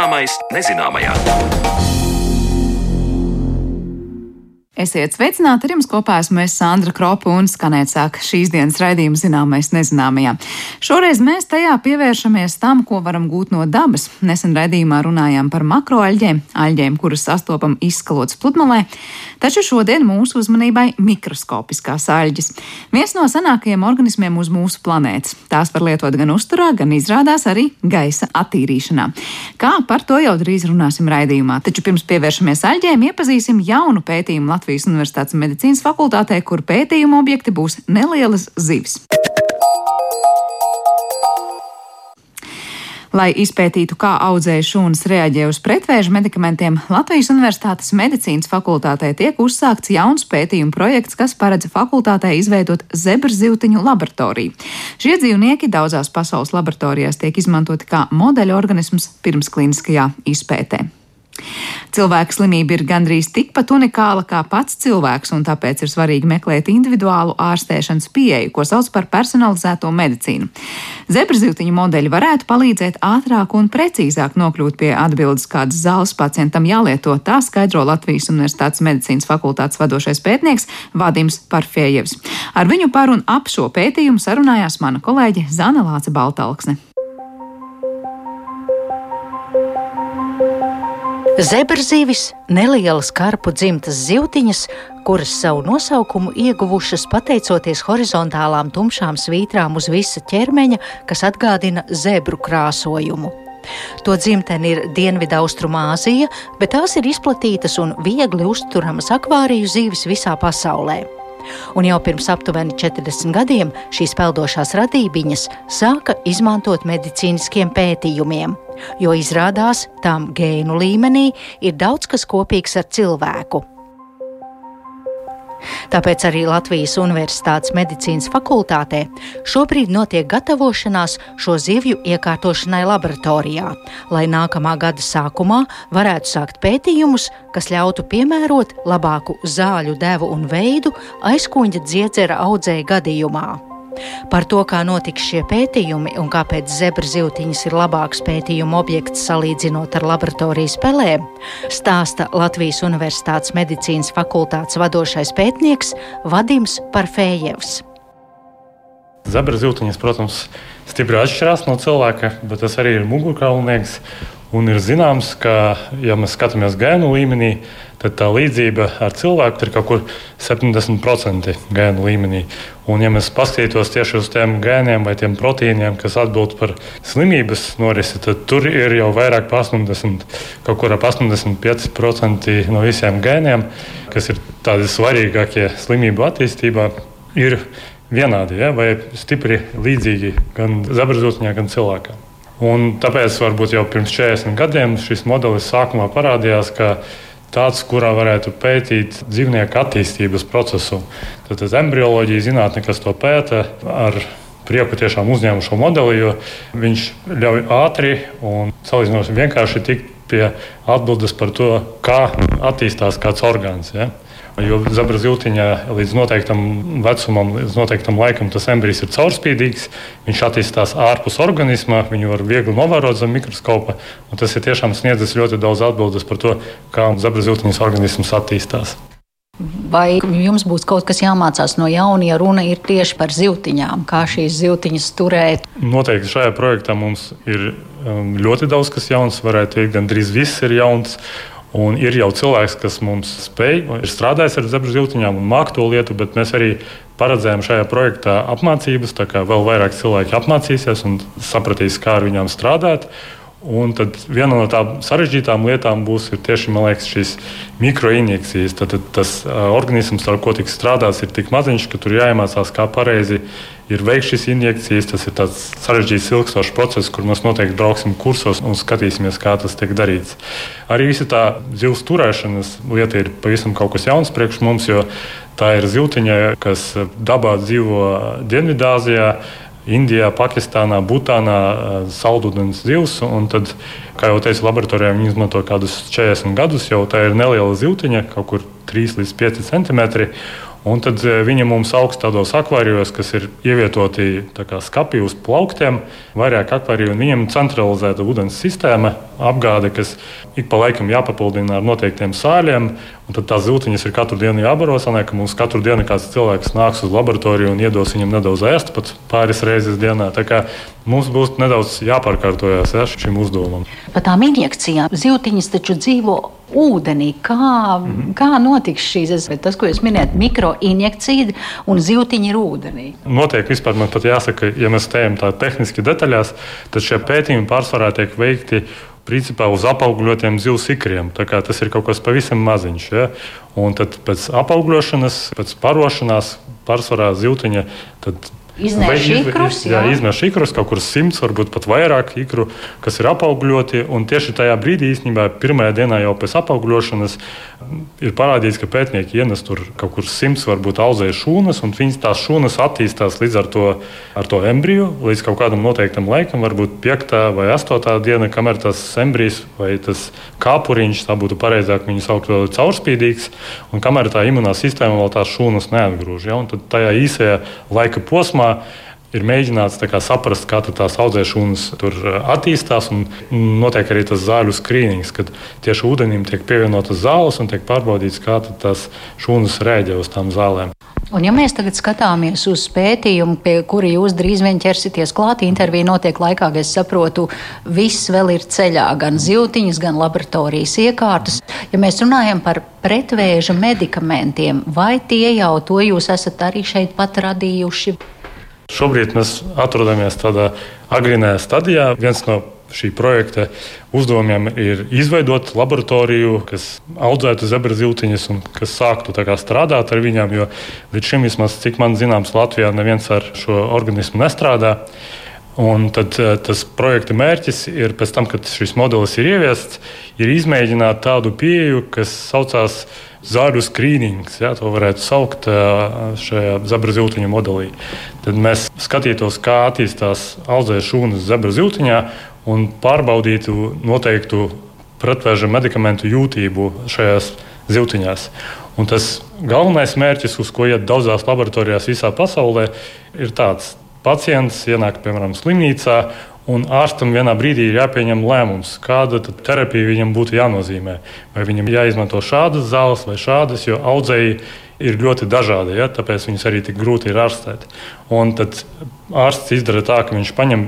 Zināmais nezināmajā. Esiet sveicināti, ar jums kopā esmu es Sandra Kropa un skanēt sāk šīs dienas raidījuma zināmais nezināmajā. Šoreiz mēs tajā pievēršamies tam, ko varam gūt no dabas. Nesen raidījumā runājām par makroaļģēm, aļģēm, kuras sastopam izskalotas pludmalē, taču šodien mūsu uzmanībai mikroskopiskās aļģes. Viens no senākajiem organismiem uz mūsu planētas. Tās var lietot gan uzturā, gan izrādās arī gaisa attīrīšanā. Kā par to jau drīz runāsim raidījumā, taču pirms pievēršamies aļģēm, iepazīsim jaunu pētījumu Latvijas. Latvijas Universitātes medicīnas fakultātē, kur pētījuma objekti būs nelielas zivis. Lai izpētītu, kā audzēju šūnas reaģē uz pretvēža medikamentiem, Latvijas Universitātes medicīnas fakultātē tiek uzsākts jauns pētījuma projekts, kas paredz fakultātē izveidot zebrzivtiņu laboratoriju. Šie dzīvnieki daudzās pasaules laboratorijās tiek izmantoti kā modeļu organisms pirmskliniskajā izpētē. Cilvēka slimība ir gandrīz tikpat unikāla kā pats cilvēks, un tāpēc ir svarīgi meklēt individuālu ārstēšanas pieeju, ko sauc par personalizēto medicīnu. Zebrzivtiņu modeļi varētu palīdzēt ātrāk un precīzāk nokļūt pie atbildes, kādas zāles pacientam jālieto, tā skaidro Latvijas Universitātes medicīnas fakultātes vadošais pētnieks Vadims Parfējevs. Ar viņu par un ap šo pētījumu sarunājās mana kolēģe Zana Lāca Baltalksne. Zebrzīvis - nelielas karpu dzimtas zivtiņas, kuras savu nosaukumu ieguvušas pateicoties horizontālām tumšām svītrām uz visa ķermeņa, kas atgādina zebru krāsojumu. To dzimtene ir Dienvidaustrumāzija, bet tās ir izplatītas un viegli uzturamas akvāriju zīves visā pasaulē. Un jau pirms aptuveni 40 gadiem šīs peldošās radībiņas sāka izmantot medicīniskiem pētījumiem, jo izrādās tām gēnu līmenī ir daudz kas kopīgs ar cilvēku. Tāpēc arī Latvijas Universitātes medicīnas fakultātē šobrīd notiek gatavošanās šo zivju iekārtošanai laboratorijā, lai nākamā gada sākumā varētu sākt pētījumus, kas ļautu piemērot labāku zāļu devu un veidu aizkuņģa dziedzera audzēja gadījumā. Par to, kā notiks šie pētījumi un kāpēc zebra zīltiņas ir labāks pētījuma objekts salīdzinot ar laboratorijas pelēm, stāsta Latvijas Universitātes medicīnas fakultātes vadošais pētnieks Vadims Parfējevs. Zebra zīltiņas, protams, stipri atšķirās no cilvēka, bet tas arī ir mugurkaulnieks. Un ir zināms, ka, ja mēs skatāmies gēnu līmenī, tad tā līdzība ar cilvēku ir kaut kur 70% gēnu līmenī. Un, ja mēs paskatītos tieši uz tiem gēniem vai tiem proteīniem, kas atbild par slimības norisi, tad tur ir jau vairāk par 80, kaut kur ap 85% no visiem gēniem, kas ir tādi svarīgākie slimību attīstībā, ir vienādi ja, vai stipri līdzīgi gan zabrazotņā, gan cilvēkam. Un tāpēc varbūt jau pirms 40 gadiem šis modelis sākumā parādījās, ka tāds, kurā varētu pētīt dzīvnieku attīstības procesu. Tad embrioloģija zinātne, kas to pēta, ar prieku tiešām uzņēmu šo modeli, jo viņš ļauj ātri un salīdzinoši vienkārši tikt pie atbildes par to, kā attīstās kāds orgāns. Ja? Jo zebra zīltiņā līdz noteiktam vecumam, līdz noteiktam laikam tas embrijs ir caurspīdīgs. Viņš attīstās ārpus organisma, viņu var viegli novērot zem mikroskopa. Tas ir tiešām sniedzis ļoti daudz atbildes par to, kā zebra zīltiņas organisms attīstās. Vai jums būs kaut kas jāmācās no jauna, ja runa ir tieši par zīltiņām, kā šīs zīltiņas turēt? Noteikti šajā projektā mums ir um, ļoti daudz kas jauns. Varētu teikt, gandrīz viss ir jauns. Un ir jau cilvēks, kas mums spēj, ir strādājis ar zebra zīltiņām un māca to lietu, bet mēs arī paredzējām šajā projektā apmācības. Tā kā vēl vairāk cilvēki apmācīsies un sapratīs, kā ar viņām strādāt. Un tad viena no tām sarežģītām lietām būs tieši liekas, šīs mikroinjekcijas. Tad, tad tas organisms, ar ko tiks strādāts, ir tik maziņš, ka tur jāiemācās, kā pareizi ir veikt šīs injekcijas. Tas ir tāds sarežģīts, ilgstošs process, kur mēs noteikti brauksim kursos un skatīsimies, kā tas tiek darīts. Arī visa tā zivs turēšanas lieta ir pavisam kaut kas jauns priekš mums, jo tā ir zivtiņa, kas dabā dzīvo Dienvidāzijā Indijā, Pakistānā, Butānā saldūdens zivs. Tad, kā jau teicu, laboratorijā viņi izmanto kādus 40 gadus, jau tā ir neliela zivtiņa, kaut kur 3 līdz 5 centimetri. Un tad viņi mums augst tādos akvārijos, kas ir ievietoti skati uz plauktiem, vairāk akvāriju, un viņiem ir centralizēta ūdens sistēma. apgāde, kas ik pa laikam jāpapildina ar noteiktiem sāļiem. Tad tās zīltiņas ir katru dienu jābaro. Sanāk, ka mums katru dienu kāds cilvēks nāks uz laboratoriju un iedos viņam nedaudz ēst, pat pāris reizes dienā. Tā kā mums būs nedaudz jāpārkārtojas ja, šim uzdevumam. Par tām injekcijām zīltiņas taču dzīvo ūdenī. Kā, mm -hmm. kā notiks šīs tas, ko jūs minējat, mikroinjekcija un zīltiņa ir ūdenī? Notiek vispār, man pat jāsaka, ja mēs tējam tā tehniski detaļās, tad šie pētījumi pārsvarā tiek veikti principā uz apaugļotiem zivs ikriem. Tas ir kaut kas pavisam maziņš. Ja? Un tad pēc apaugļošanas, pēc parošanās, pārsvarā zivtiņa Iznēs ikrus, jā, jā iznēs ikrus, kaut kur simts, varbūt pat vairāk ikru, kas ir apaugļoti. Un tieši tajā brīdī, īstenībā, pirmajā dienā jau pēc apaugļošanas, ir parādīts, ka pētnieki ienes tur kaut kur simts, varbūt auzēja šūnas, un viņas tās šūnas attīstās līdz ar to, ar to embriju, līdz kaut kādam noteiktam laikam, varbūt piektā vai astotā diena, kamēr tas embrijs vai tas kāpuriņš, tā būtu pareizāk viņu saukt, vēl ir caurspīdīgs, un kamēr tā imunā sistēma vēl tās šūnas neatgrūž. Ja? Tad tajā īsajā laika posmā ir mēģināts kā, saprast, kā tās audzēšanas tur uh, attīstās. Notiek arī tas zāļu skrīnings, kad tieši ūdenim tiek pievienotas zāles un tiek pārbaudīts, kā tās šūnas rēģē uz tām zālēm. Un, ja mēs tagad skatāmies uz pētījumu, pie kura jūs drīz vien ķersieties klāt, intervija notiek laikā, kad es saprotu, viss vēl ir ceļā, gan zīltiņas, gan laboratorijas iekārtas. Ja mēs runājam par pretvēža medikamentiem, vai tie jau to jūs esat arī šeit pat radījuši? Šobrīd mēs atrodamies tādā agrīnajā stadijā. Viens no šī projekta uzdevumiem ir izveidot laboratoriju, kas audzētu zebra zīltiņas un kas sāktu strādāt ar viņām. Jo līdz šim, vismaz, cik man zināms, Latvijā neviens ar šo organismu nestrādā. Un tad eh, tas projekta mērķis ir pēc tam, kad šis modelis ir ieviests, ir izmēģināt tādu pieeju, kas saucās zāļu skrīnings, ja tā varētu saukt šajā zebra zīltiņa modelī. Tad mēs skatītos, kā attīstās audzēšanas šūnas zebra zīltiņā un pārbaudītu noteiktu pretvēža medikamentu jūtību šajās zīltiņās. Un tas galvenais mērķis, uz ko iet daudzās laboratorijās visā pasaulē, ir tāds. Pacients ienāk, piemēram, slimnīcā Un ārstam vienā brīdī ir jāpieņem lēmums, kāda terapija viņam būtu jānozīmē. Vai viņam jāizmanto šādas zāles vai šādas, jo audzēji ir ļoti dažādi, ja, tāpēc viņus arī tik grūti ir ārstēt. Un tad ārsts izdara tā, ka viņš paņem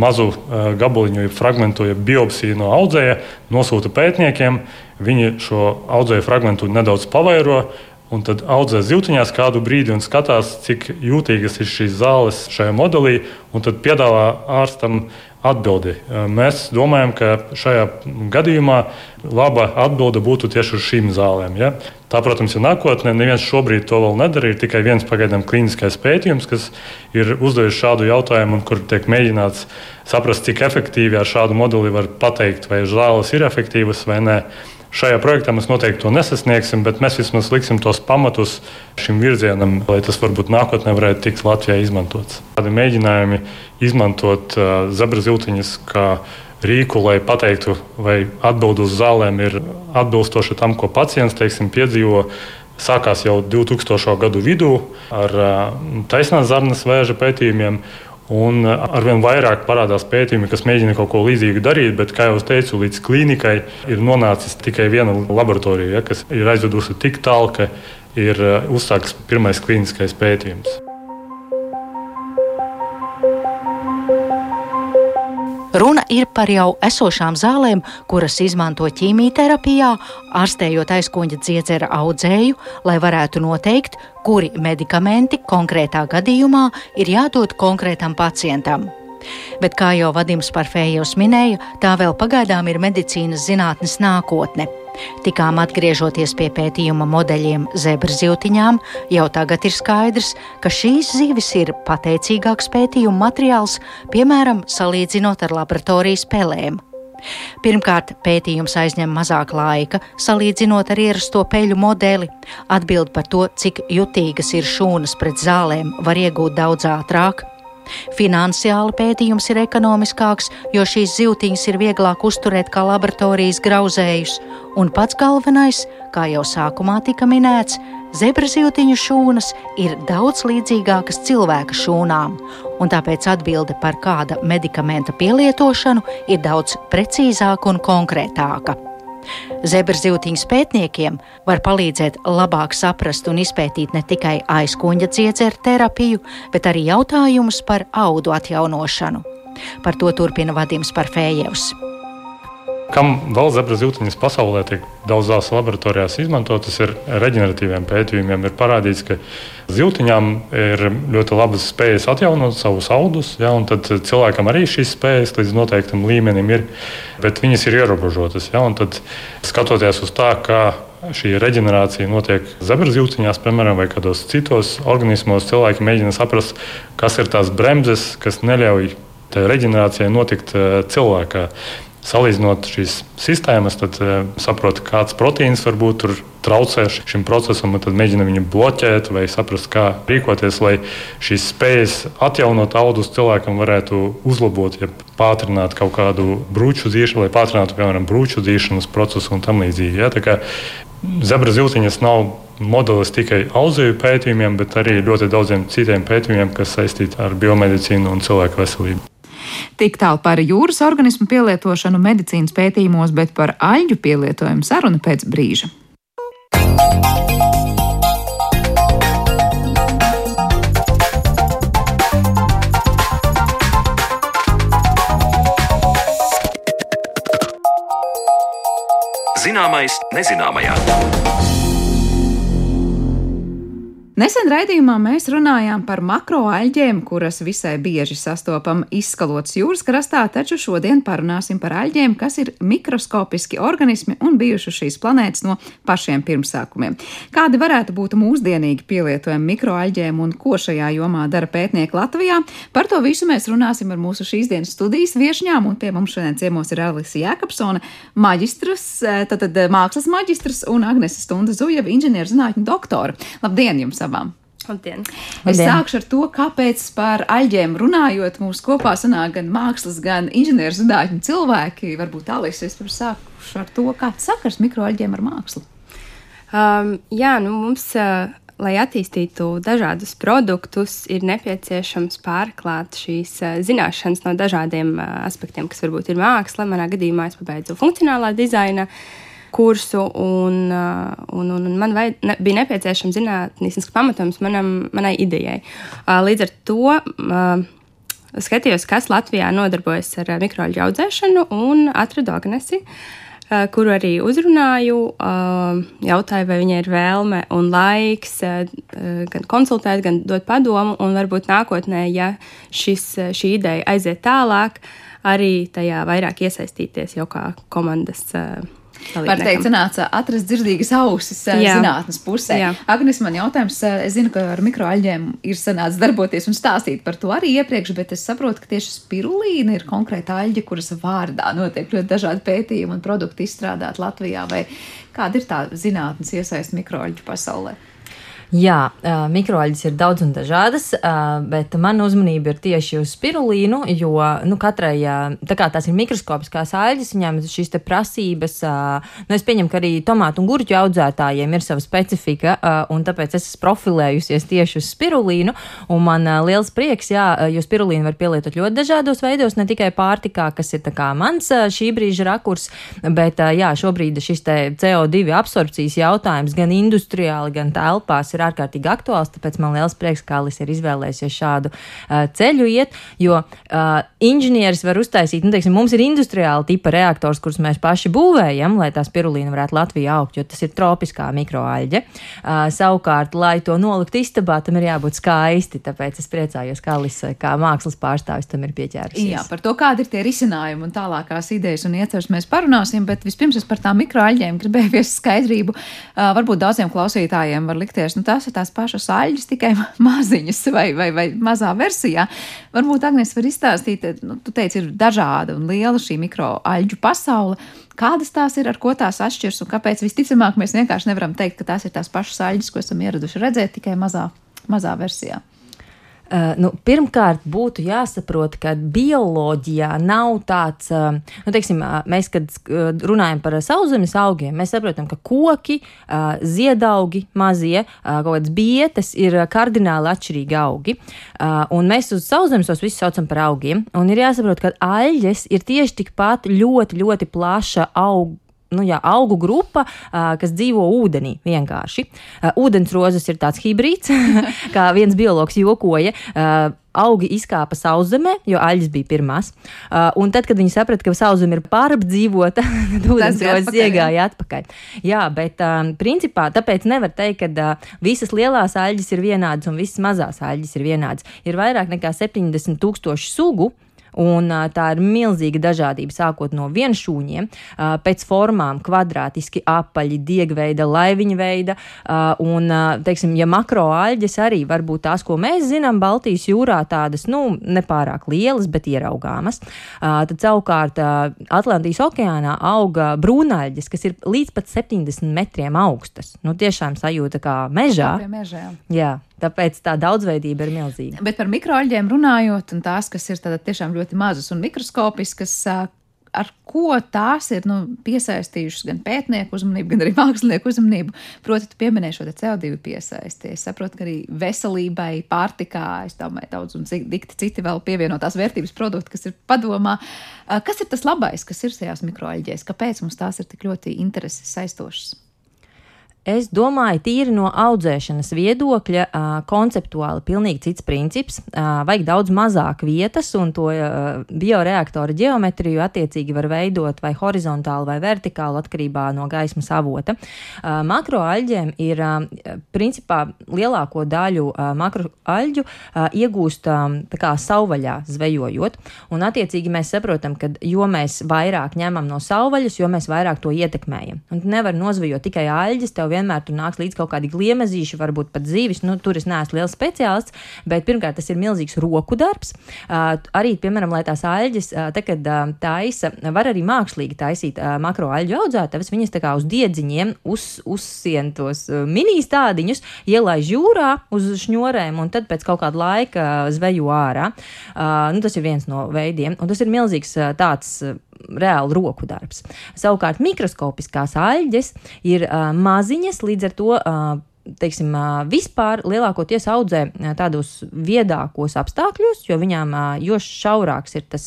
mazu uh, gabaliņu, fragment, jeb biopsiju no audzēja, nosūta pētniekiem. Viņi šo audzēju fragmentu nedaudz pavairo, un tad audzē zīltiņās kādu brīdi un skatās, cik jūtīgas ir šīs zāles šajā modelī, un tad piedāvā ārstam atbildi. Mēs domājam, ka šajā gadījumā laba atbilde būtu tieši uz šīm zālēm. Ja? Tā, protams, ir nākotnē. Neviens šobrīd to vēl nedara. Ir tikai viens pagaidām klīniskais pētījums, kas ir uzdevis šādu jautājumu, un kur tiek mēģināts saprast, cik efektīvi ar šādu modeli var pateikt, vai zāles ir efektīvas vai nē. Šajā projektā mēs noteikti to nesasniegsim, bet mēs vismaz liksim tos pamatus šim virzienam, lai tas varbūt nākotnē varētu tikt Latvijā izmantots. Tādi mēģinājumi izmantot uh, zebra zīltiņas kā rīku, lai pateiktu, vai atbild uz zālēm ir atbilstoši tam, ko pacients teiksim, piedzīvo. Sākās jau 2000. gadu vidū ar uh, taisnās zarnas vēža pētījumiem. Un uh, arvien vairāk parādās pētījumi, kas mēģina kaut ko līdzīgu darīt, bet, kā jau teicu, līdz klīnikai ir nonācis tikai viena laboratorija, ja, kas ir aizvedusi tik tālu, ka ir uh, uzsākts pirmais klīniskais pētījums. Runa ir par jau esošām zālēm, kuras izmanto ķīmijterapijā, ārstējot aizkuņa dziedzera audzēju, lai varētu noteikt, kuri medikamenti konkrētā gadījumā ir jādod konkrētam pacientam. Bet, kā jau Vadims Parfējos minēja, tā vēl pagaidām ir medicīnas zinātnes nākotne. Tikām atgriežoties pie pētījuma modeļiem zebrzivtiņām, jau tagad ir skaidrs, ka šīs zivis ir pateicīgāks pētījuma materiāls, piemēram, salīdzinot ar laboratorijas pelēm. Pirmkārt, pētījums aizņem mazāk laika, salīdzinot ar ierasto peļu modeli. Atbild par to, cik jutīgas ir šūnas pret zālēm, var iegūt daudz ātrāk. Finansiāli pētījums ir ekonomiskāks, jo šīs zīltiņas ir vieglāk uzturēt kā laboratorijas grauzējus, un pats galvenais, kā jau sākumā tika minēts, zebra zīltiņu šūnas ir daudz līdzīgākas cilvēka šūnām, un tāpēc atbilde par kāda medikamenta pielietošanu ir daudz precīzāka un konkrētāka. Zebrzivtiņas pētniekiem var palīdzēt labāk saprast un izpētīt ne tikai aizkuņa dziedzera terapiju, bet arī jautājumus par audu atjaunošanu. Par to turpina Vadims Parfējevs. Kam vēl zebras jūtiņas pasaulē tiek daudzās laboratorijās izmantotas, ir reģeneratīviem pētījumiem. Ir parādīts, ka zīltiņām ir ļoti labas spējas atjaunot savus audus, ja, un cilvēkam arī šīs spējas līdz noteiktam līmenim ir, bet viņas ir ierobežotas. Ja, tad, skatoties uz tā, kā šī reģenerācija notiek zebras jūtiņās, piemēram, vai kādos citos organismos, cilvēki mēģina saprast, kas ir tās bremzes, kas neļauj reģenerācijai notikt eh, cilvēkā salīdzinot šīs sistēmas, tad uh, saprot, kāds proteīns varbūt tur traucē šim procesam, un tad mēģina viņu bloķēt vai saprast, kā rīkoties, lai šīs spējas atjaunot audus cilvēkam varētu uzlabot, ja pātrināt kaut kādu brūču dzīšanu, lai pātrinātu, piemēram, brūču dzīšanas procesu un tam līdzīgi. Ja? Zebra zīltiņas nav modelis tikai auzeju pētījumiem, bet arī ļoti daudziem citiem pētījumiem, kas saistīti ar biomedicīnu un cilvēku veselību. Tik tālu par jūras organismu pielietošanu medicīnas pētījumos, bet par aļģu pielietojumu saruna pēc brīža. Zināmais nezināmajā. Nesen raidījumā mēs runājām par makroaļģiem, kuras visai bieži sastopam izskalotas jūras krastā, taču šodien parunāsim par aļģiem, kas ir mikroskopiski organismi un bijuši šīs planētas no pašiem pirmsākumiem. Kādi varētu būt mūsdienīgi pielietojami mikroaļģiem un ko šajā jomā dara pētnieki Latvijā? Par to visu mēs runāsim ar mūsu šīs dienas studijas viešņām, un pie mums šodien ciemos ir Alisa Jēkabsone, maģistrs, tātad eh, mākslas maģistrs un Agnese Stunda Zujeva, inženierzinātņu doktora. Labdien jums! Abām! Labdien. Es Labdien. sākšu ar to, kāpēc par aļģiem runājot, mums kopā sanāk gan mākslas, gan inženierzinātņu cilvēki. Varbūt tālāk es varu sākšu ar to, kāds sakars mikroaļģiem ar mākslu. Um, jā, nu mums, uh, lai attīstītu dažādus produktus, ir nepieciešams pārklāt šīs uh, zināšanas no dažādiem uh, aspektiem, kas varbūt ir māksla. Manā gadījumā es pabeidzu funkcionālā dizaina. Uh, kursu, un, uh, un, un, un man vajad, ne, bija nepieciešams zinātnisks pamatojums manam, manai idejai. Uh, līdz ar to uh, skatījos, kas Latvijā nodarbojas ar mikroļu audzēšanu, un atradu Agnesi. Kuru arī uzrunāju, jautāju, vai viņai ir vēlme un laiks gan konsultēt, gan dot padomu, un varbūt nākotnē, ja šis, šī ideja aiziet tālāk, arī tajā vairāk iesaistīties jau kā komandas Var teikt, sanāca atrast dzirdīgas ausis eh, Jā. zinātnes pusē. Jā. Agnes, man jautājums, eh, es zinu, ka ar mikroaļģiem ir sanācis darboties un stāstīt par to arī iepriekš, bet es saprotu, ka tieši spirulīna ir konkrēta aļģe, kuras vārdā notiek ļoti dažādi pētījumi un produkti izstrādāt Latvijā. Vai kāda ir tā zinātnes iesaist mikroaļģu pasaulē? Jā, mikroaļģis ir daudz un dažādas, bet man uzmanība ir tieši uz spirulīnu, jo nu, katrai, tā kā tās ir mikroskopiskās aļģis, viņām šīs prasības, nu, es pieņemu, ka arī tomātu un gurķu audzētājiem ir sava specifika, un tāpēc es esmu profilējusies tieši uz spirulīnu, man liels prieks, jā, jo spirulīnu var pielietot ļoti dažādos veidos, ne tikai pārtikā, kas ir mans šī brīža rakurs, bet jā, šobrīd šis CO2 absorpcijas jautājums gan industriāli, gan telpās ir ir ārkārtīgi aktuāls. Tāpēc man liels prieks, ka Alis ir izvēlējusies šādu uh, ceļu iet, jo uh, inženieris var uztaisīt, nu, teiksim, mums ir industriāla tipa reaktors, kurus mēs paši būvējam, lai tā spirulīna varētu Latvijā augt, jo tas ir tropiskā mikroaļģe. Uh, savukārt, lai to nolikt istabā, tam ir jābūt skaisti. Tāpēc es priecājos, ka Alis kā mākslas pārstāvis tam ir pieķēries. Jā, par to, kādi ir tie risinājumi un tālākās idejas un ieceres mēs parunāsim, bet vispirms es par tām mikroaļģēm gribēju viest skaidrību. Uh, varbūt daudziem klausītājiem var likties, nu, tās ir tās pašas aļģes, tikai maziņas vai, vai, vai mazā versijā. Varbūt Agnēs var izstāstīt, nu, tu teici, ir dažāda un liela šī mikroaļģu pasaule. Kādas tās ir, ar ko tās atšķiras un kāpēc visticamāk mēs vienkārši nevaram teikt, ka tās ir tās pašas aļģes, ko esam ieraduši redzēt tikai mazā, mazā versijā? Uh, nu, pirmkārt, būtu jāsaprot, ka bioloģijā nav tāds, uh, nu, teiksim, uh, mēs, kad runājam par sauszemes augiem, mēs saprotam, ka koki, ziedaugi, mazie, kaut kādas bietas ir kardināli atšķirīgi augi. Un mēs uz sauszemes tos visus saucam par augiem. Un ir jāsaprot, ka aļģes ir tieši tikpat ļoti, ļoti plaša auga nu, jā, augu grupa, kas dzīvo ūdenī vienkārši. Ūdensrozes ir tāds hibrīds, kā viens biologs jokoja. Augi izkāpa sauszemē, jo aļas bija pirmās. Uh, un tad, kad viņi saprata, ka sauszeme ir pārapdzīvota, tad ūdensrozes iegāja atpakaļ. Jā, bet um, principā tāpēc nevar teikt, ka uh, visas lielās aļas ir vienādas un visas mazās aļas ir vienādas. Ir vairāk nekā 70 tūkstoši sugu. Un, tā ir milzīga dažādība, sākot no vienšūņiem, pēc formām, kvadrātiski apaļi, diegveida, laiviņa veida. Un, teiksim, ja makroāļģes arī var būt tās, ko mēs zinām, Baltijas jūrā, tādas nu, nepārāk lielas, bet ieraugāmas. Tad savukārt Atlantijas okeānā auga brūnaļģes, kas ir līdz pat 70 metriem augstas. Nu, tiešām sajūta kā mežā. mežā. Jā. Tāpēc tā daudzveidība ir milzīga. Bet par mikroaļģiem runājot, un tās, kas ir tiešām ļoti mazas un mikroskopiskas, ar ko tās ir nu, piesaistījušas gan pētnieku uzmanību, gan arī mākslinieku uzmanību. Proti, tu pieminēji šo CO2 piesaisti. Es saprotu, ka arī veselībai, pārtikā, es domāju, daudz un dikti citi vēl pievienotās vērtības produkti, kas ir padomā. Kas ir tas labais, kas ir šajās mikroaļģēs? Kāpēc mums tās ir tik ļoti intereses saistošas? Es domāju, tīri no audzēšanas viedokļa, konceptuāli pilnīgi cits princips. Vajag daudz mazāk vietas, un to bioreaktoru ģeometriju attiecīgi var veidot vai horizontāli vai vertikāli atkarībā no gaismas avota. Makroaļģiem ir principā lielāko daļu makroaļģu iegūst kā savvaļā zvejojot, un attiecīgi mēs saprotam, ka jo mēs vairāk ņemam no savvaļas, jo mēs vairāk to ietekmējam. Un nevar nozvejot tikai aļģes, tev vienmēr tur nāks līdz kaut kādi gliemezīši, varbūt pat dzīves. Nu, tur es neesmu liels speciālists, bet pirmkārt tas ir milzīgs roku darbs. Uh, arī, piemēram, lai tās aļģes, uh, te, kad uh, taisa, var arī mākslīgi taisīt uh, makro aļģu audzētavas, viņas tā kā uz diedziņiem uz, uzsien tos uh, mini stādiņus, ielaiž jūrā uz šņorēm un tad pēc kaut kāda laika zveju ārā. Uh, nu, tas ir viens no veidiem, un tas ir milzīgs uh, tāds. Uh, reāli roku darbs. Savukārt mikroskopiskās aļģes ir uh, maziņas, līdz ar to. Uh, teiksim, vispār lielākoties audzē tādos viedākos apstākļos, jo viņām jo šaurāks ir tas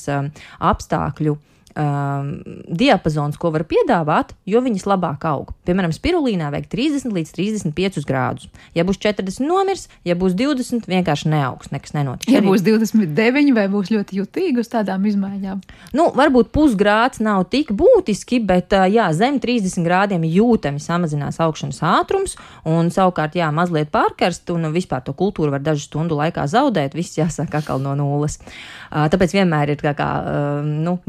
apstākļu um, diapazons, ko var piedāvāt, jo viņas labāk aug. Piemēram, spirulīnā vajag 30 līdz 35 grādus. Ja būs 40 nomirs, ja būs 20, vienkārši neaugs, nekas nenotiks. Ja būs 29, vai būs ļoti jutīgi uz tādām izmaiņām? Nu, varbūt pusgrāds nav tik būtiski, bet jā, zem 30 grādiem jūtami samazinās augšanas ātrums, un savukārt, jā, mazliet pārkarst, un vispār to kultūru var dažu stundu laikā zaudēt, viss jāsāk atkal no nulles. Tāpēc vienmēr ir kā, kā nu,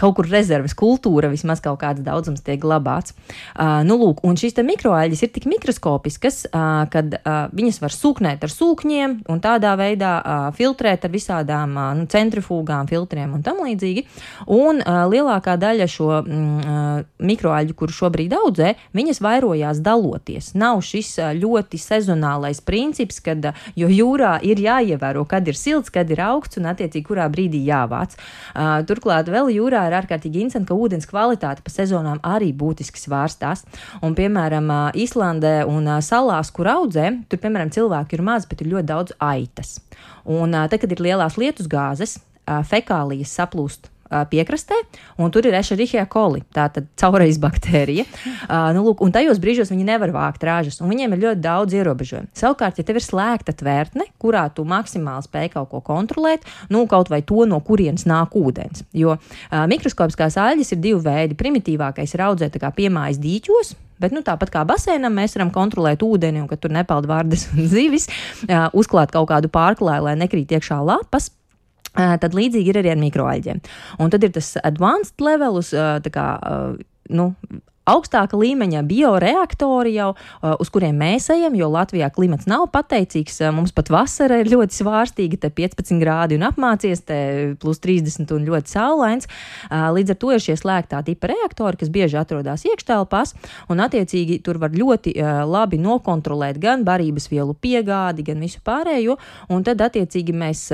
kaut kur rezerves kultūra, vismaz kaut kāds daudzums tiek glabāts. Uh, nu, lūk, un šīs mikroaļas ir tik mikroskopiskas, uh, kad uh, viņas var sūknēt ar sūkņiem un tādā veidā uh, filtrēt ar visādām uh, nu, centrifūgām, filtriem un tam līdzīgi. Un uh, lielākā daļa šo mm, mikroaļu, kuru šobrīd audzē, viņas vairojās daloties. Nav šis uh, ļoti sezonālais princips, kad, uh, jūrā ir jāievēro, kad ir silts, kad ir augsts un attiecīgi kurā brīdī jāvāc. Uh, turklāt vēl jūrā jūrā ir ārkārtīgi interesanti, ka ūdens kvalitāte pa sezonām arī būtiski svārstās. Un, piemēram, Īslandē un salās, kur audzē, tur, piemēram, cilvēki ir maz, bet ir ļoti daudz aitas. Un tad, kad ir lielās lietus gāzes, fekālijas saplūst piekrastē, un tur ir ešerichija coli, tātad caurais baktērija. Uh, nu, lūk, un tajos brīžos viņi nevar vākt ražas, un viņiem ir ļoti daudz ierobežojumu. Savukārt, ja tev ir slēgta tvērtne, kurā tu maksimāli spēj kaut ko kontrolēt, nu, kaut vai to, no kurienes nāk ūdens. Jo uh, mikroskopiskās aļas ir divi veidi. Primitīvākais ir audzēt piemājas dīķos, Bet nu, tāpat kā basēnam, mēs varam kontrolēt ūdeni, un kad tur nepeld vārdas un zivis, uzklāt kaut kādu pārklāju, lai nekrīt iekšā lapas. Tad līdzīgi ir arī ar mikroaļģiem. Un tad ir tas advanced levelus, kā, nu, augstāka līmeņa bioreaktori jau, uz kuriem mēs ejam, jo Latvijā klimats nav pateicīgs. Mums pat vasara ir ļoti svārstīga, te 15 grādi un apmācies, te plus 30 un ļoti saulains. Līdz ar to ir šie slēgtā tipa reaktori, kas bieži atrodas iekštelpās, un attiecīgi tur var ļoti labi nokontrolēt gan barības vielu piegādi, gan visu pārējo, un tad attiecīgi mēs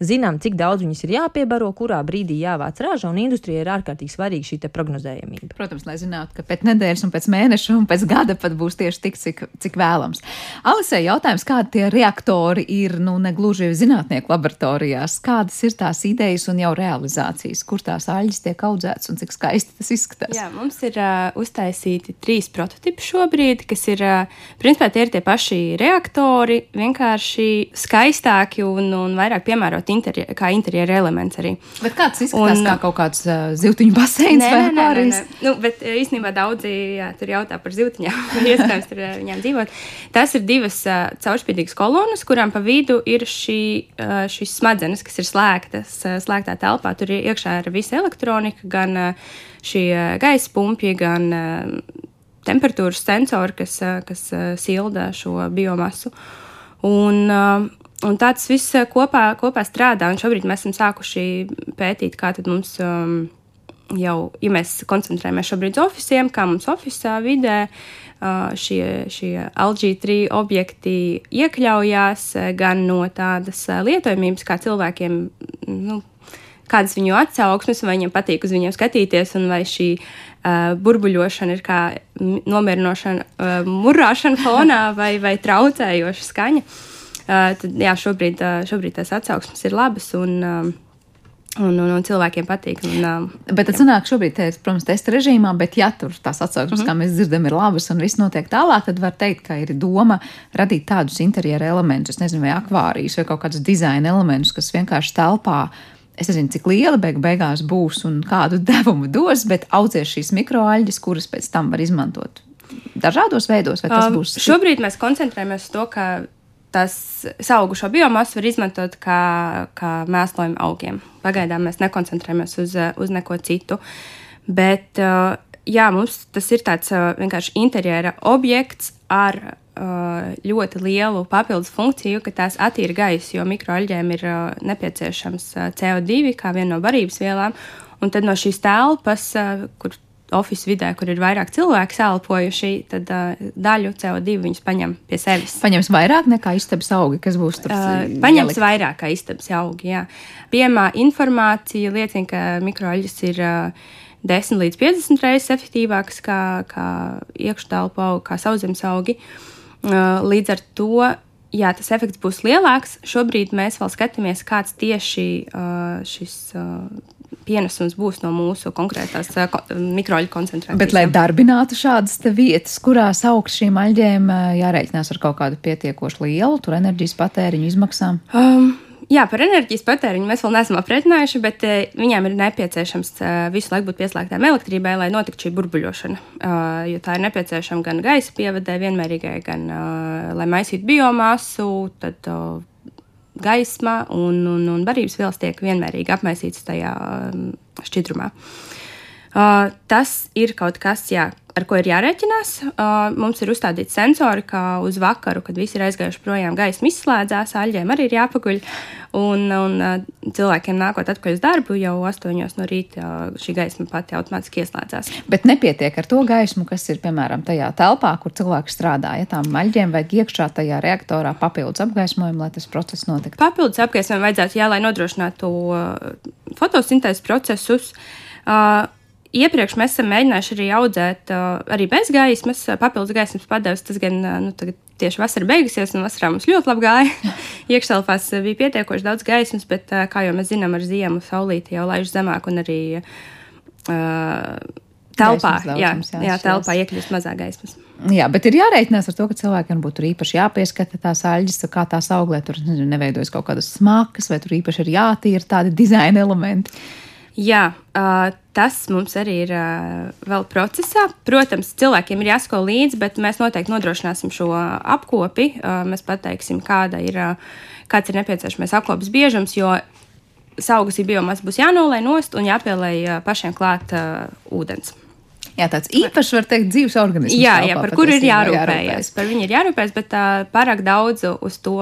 zinām, cik daudz viņas ir jāpiebaro, kurā brīdī jāvāc raža, un industrijai ir ārkārtīgi svarīga šī prognozējamība. Protams, lai zinātu, ka pēc nedēļas, un pēc mēneša, un pēc gada pat būs tieši tik, cik, cik vēlams. Alisē, jautājums, kādi tie reaktori ir, nu, ne gluži zinātnieku laboratorijās, kādas ir tās idejas un jau realizācijas, kur tās aļģis tiek audzētas un cik skaisti tas izskatās? Jā, mums ir uh, uztaisīti trīs prototipi šobrīd, kas ir, uh, principā, tie ir tie paši reaktori, vienkārši skaistāki un, un vairāk piemēroti interjer, kā interjera elements arī. Bet kāds izskatās un, kā kaut kāds uh, zivtiņu baseins nē, vai nē, nē, nē. Nu, bet īstenībā daudzi jā, tur jautā par zivtiņām, iespējams tur viņām dzīvot. Tas ir divas uh, caurspīdīgas kolonas, kurām pa vidu ir šī, uh, šīs smadzenes, kas ir slēgtas, uh, slēgtā telpā. Tur ir iekšā ir visa elektronika, gan uh, šie gaisa pumpji, gan uh, temperatūras sensori, kas, uh, kas uh, silda šo biomasu. Un, Un tāds viss eh, kopā, kopā strādā. Un šobrīd mēs esam sākuši pētīt, kā mums um, jau, ja mēs koncentrējamies šobrīd uz oficiāliem, kā mums oficiālā vidē uh, šie, šie LG3 objekti iekļaujās eh, gan no tādas lietojamības, kā cilvēkiem. Nu, Kādas viņu atsauksmes, vai viņiem patīk uz viņiem skatīties, un vai šī uh, burbuļošana ir kā nomierinošana, uh, murāšana fonā vai, vai traucējoša skaņa. Uh, tad jā, šobrīd, uh, šobrīd tās atsauksmes ir labas. Un, um, Un, un, un cilvēkiem patīk. Un, um, bet tas sanāk šobrīd, te, protams, testa režīmā, bet ja tur tās atsauksmes, mm -hmm. kā mēs dzirdam, ir labas un viss notiek tālāk, tad var teikt, ka ir doma radīt tādus interjera elementus, nezinu, vai akvārijas vai kaut kādus dizaina elementus, kas vienkārši telpā. Es nezinu, cik liela beig beigās būs un kādu devumu dos, bet audzēs šīs mikroaļģes, kuras pēc tam var izmantot dažādos veidos. Um, būs... Šobrīd mēs koncentrējamies uz to, ka tas augušo biomasu var izmantot kā, kā mēslojumu augiem. Pagaidām mēs nekoncentrējamies uz, uz neko citu. Bet jā, mums tas ir tāds vienkārši interjera objekts ar ļoti lielu papildus funkciju, ka tās attīra gaisu, jo mikroaļģēm ir nepieciešams CO2 kā viena no barības vielām. Un tad no šīs telpas, kur oficiālā vidē, kur ir vairāk cilvēku sēlpojuši, tad uh, daļu CO2 viņus paņem pie sevis. Paņems vairāk nekā istabas augi, kas būs tur. Uh, paņems ielikt. vairāk kā istabas augi. Jā. Piemā informācija liecina, ka mikroaļas ir uh, 10 līdz 50 reizes efektīvākas kā, kā iekštelpu augi, kā sauszemes augi. Uh, līdz ar to jā, tas efekts būs lielāks. Šobrīd mēs vēl skatāmies, kāds tieši uh, šis. Uh, pienesums būs no mūsu konkrētās uh, mikroļu koncentrācijas. Bet, lai darbinātu šādas vietas, kurās augsts šīm aļģēm jārēķinās ar kaut kādu pietiekoši lielu enerģijas patēriņu izmaksām? Um, Jā, par enerģijas patēriņu mēs vēl neesam aprēķinājuši, bet uh, viņām ir nepieciešams visu laiku būt pieslēgtām elektrībai, lai notiktu šī burbuļošana. Uh, jo tā ir nepieciešama gan gaisa pievadē, vienmērīgai, gan uh, lai maisītu biomasu. Tad, uh, gaisma un, un, un barības vielas tiek vienmērīgi apmaisītas tajā um, šķidrumā. Uh, tas ir kaut kas, jā, ar ko ir jārēķinās. Uh, mums ir uzstādīti sensori, ka uz vakaru, kad visi ir aizgājuši projām, gaisma izslēdzās, aļģiem arī ir jāpaguļ. Un, un uh, cilvēkiem nākot atpakaļ uz darbu, jau 8 no rīta uh, šī gaisma pati automātiski ieslēdzās. Bet nepietiek ar to gaismu, kas ir piemēram tajā telpā, kur cilvēks strādā. Ja tām maļģiem vajag iekšā tajā reaktorā papildus apgaismojumu, lai tas process notiktu. Papildus apgaismojumu vajadzētu, jā, lai nodrošinātu fotosintēzes procesus. Uh, Iepriekš mēs esam mēģinājuši arī audzēt, arī bez gaismas, papildus gaismas padeves. Tas gan nu, tieši vasara beigusies, un vasarā mums ļoti labi gāja. Iekštelpās bija pietiekoši daudz gaismas, bet, kā jau mēs zinām, ar ziemu saulīti jau laiž zemāk un arī uh, telpā, jā, jā, jā, telpā iekļūst mazāk gaismas. Jā, bet ir jārēķinās ar to, ka cilvēkiem būtu īpaši jāpieskata tās aļģes, kā tās auglē tur neveidojas kaut kādas smakas, vai tur īpaši ir jātīra tādi dizaina elementi. Jā, uh, tas mums arī ir uh, vēl procesā. Protams, cilvēkiem ir jāsako līdzi, bet mēs noteikti nodrošināsim šo apkopi. Uh, mēs pateiksim, kāda ir, kāds ir nepieciešamais apkopes biežums, jo augstsī biomasa būs jānolai nost un jāpielai uh, pašiem klāt ūdens. Jā, tāds īpašs, var teikt, dzīves organisms. Jā, jā par kuru ir jārūpējas. Par viņu ir jārūpējas, bet uh, pārāk daudz uz to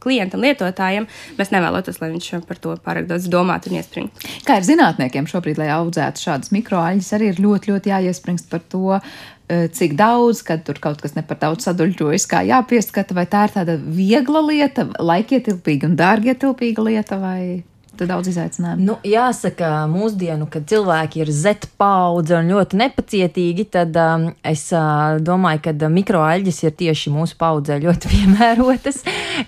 klientam, lietotājiem mēs nevēlamies, lai viņš par to pārāk daudz domātu un iespringtu. Kā ir zinātniekiem šobrīd, lai audzētu šādas mikroaļas, arī ir ļoti, ļoti jāiespringst par to, cik daudz, kad tur kaut kas ne par daudz saduļķojas, kā jāpieskata, vai tā ir tāda viegla lieta, laikietilpīga un dārgietilpīga lieta, vai daudz izaicinājumu. Nu, jāsaka, mūsdienu, kad cilvēki ir Z paudze un ļoti nepacietīgi, tad um, es uh, domāju, ka mikroaļģis ir tieši mūsu paudzē ļoti piemērotas.